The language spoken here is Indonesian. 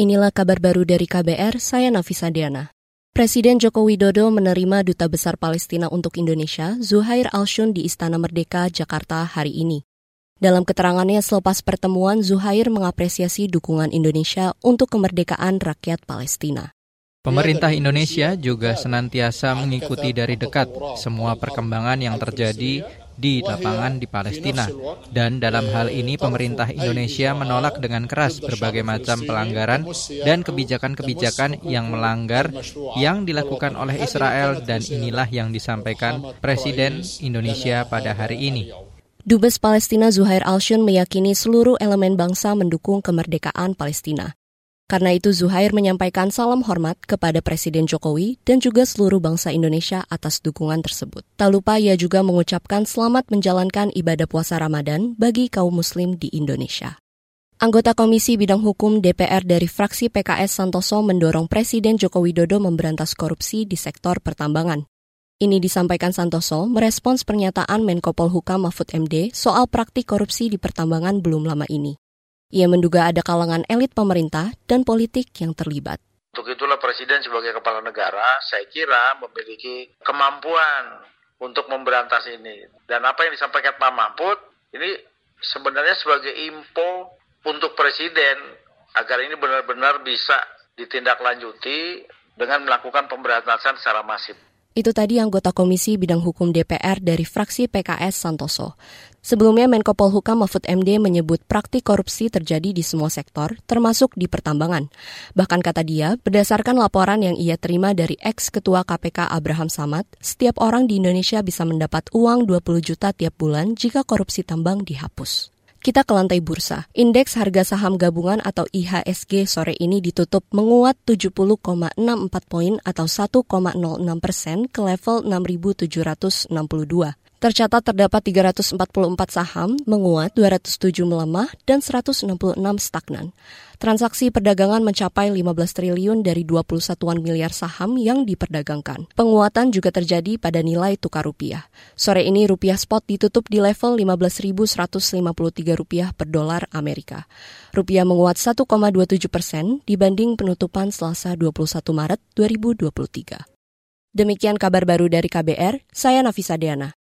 Inilah kabar baru dari KBR, saya Nafisa Diana. Presiden Joko Widodo menerima Duta Besar Palestina untuk Indonesia, Zuhair Alshun di Istana Merdeka, Jakarta hari ini. Dalam keterangannya selepas pertemuan, Zuhair mengapresiasi dukungan Indonesia untuk kemerdekaan rakyat Palestina. Pemerintah Indonesia juga senantiasa mengikuti dari dekat semua perkembangan yang terjadi di lapangan di Palestina. Dan dalam hal ini pemerintah Indonesia menolak dengan keras berbagai macam pelanggaran dan kebijakan-kebijakan yang melanggar yang dilakukan oleh Israel dan inilah yang disampaikan Presiden Indonesia pada hari ini. Dubes Palestina Zuhair Alshun meyakini seluruh elemen bangsa mendukung kemerdekaan Palestina. Karena itu Zuhair menyampaikan salam hormat kepada Presiden Jokowi dan juga seluruh bangsa Indonesia atas dukungan tersebut. Tak lupa ia juga mengucapkan selamat menjalankan ibadah puasa Ramadan bagi kaum muslim di Indonesia. Anggota Komisi Bidang Hukum DPR dari fraksi PKS Santoso mendorong Presiden Joko Widodo memberantas korupsi di sektor pertambangan. Ini disampaikan Santoso merespons pernyataan Menko Polhukam Mahfud MD soal praktik korupsi di pertambangan belum lama ini. Ia menduga ada kalangan elit pemerintah dan politik yang terlibat. Untuk itulah Presiden sebagai kepala negara, saya kira memiliki kemampuan untuk memberantas ini. Dan apa yang disampaikan Pak Mahfud, ini sebenarnya sebagai info untuk Presiden agar ini benar-benar bisa ditindaklanjuti dengan melakukan pemberantasan secara masif. Itu tadi anggota Komisi Bidang Hukum DPR dari fraksi PKS Santoso. Sebelumnya Menko Polhukam Mahfud MD menyebut praktik korupsi terjadi di semua sektor, termasuk di pertambangan. Bahkan kata dia, berdasarkan laporan yang ia terima dari ex-ketua KPK Abraham Samad, setiap orang di Indonesia bisa mendapat uang 20 juta tiap bulan jika korupsi tambang dihapus. Kita ke lantai bursa. Indeks harga saham gabungan atau IHSG sore ini ditutup menguat 70,64 poin atau 1,06 persen ke level 6.762. Tercatat terdapat 344 saham menguat, 207 melemah, dan 166 stagnan. Transaksi perdagangan mencapai 15 triliun dari 21 miliar saham yang diperdagangkan. Penguatan juga terjadi pada nilai tukar rupiah. Sore ini rupiah spot ditutup di level 15.153 rupiah per dolar Amerika. Rupiah menguat 1,27 persen dibanding penutupan Selasa 21 Maret 2023. Demikian kabar baru dari KBR, saya Nafisa Deana.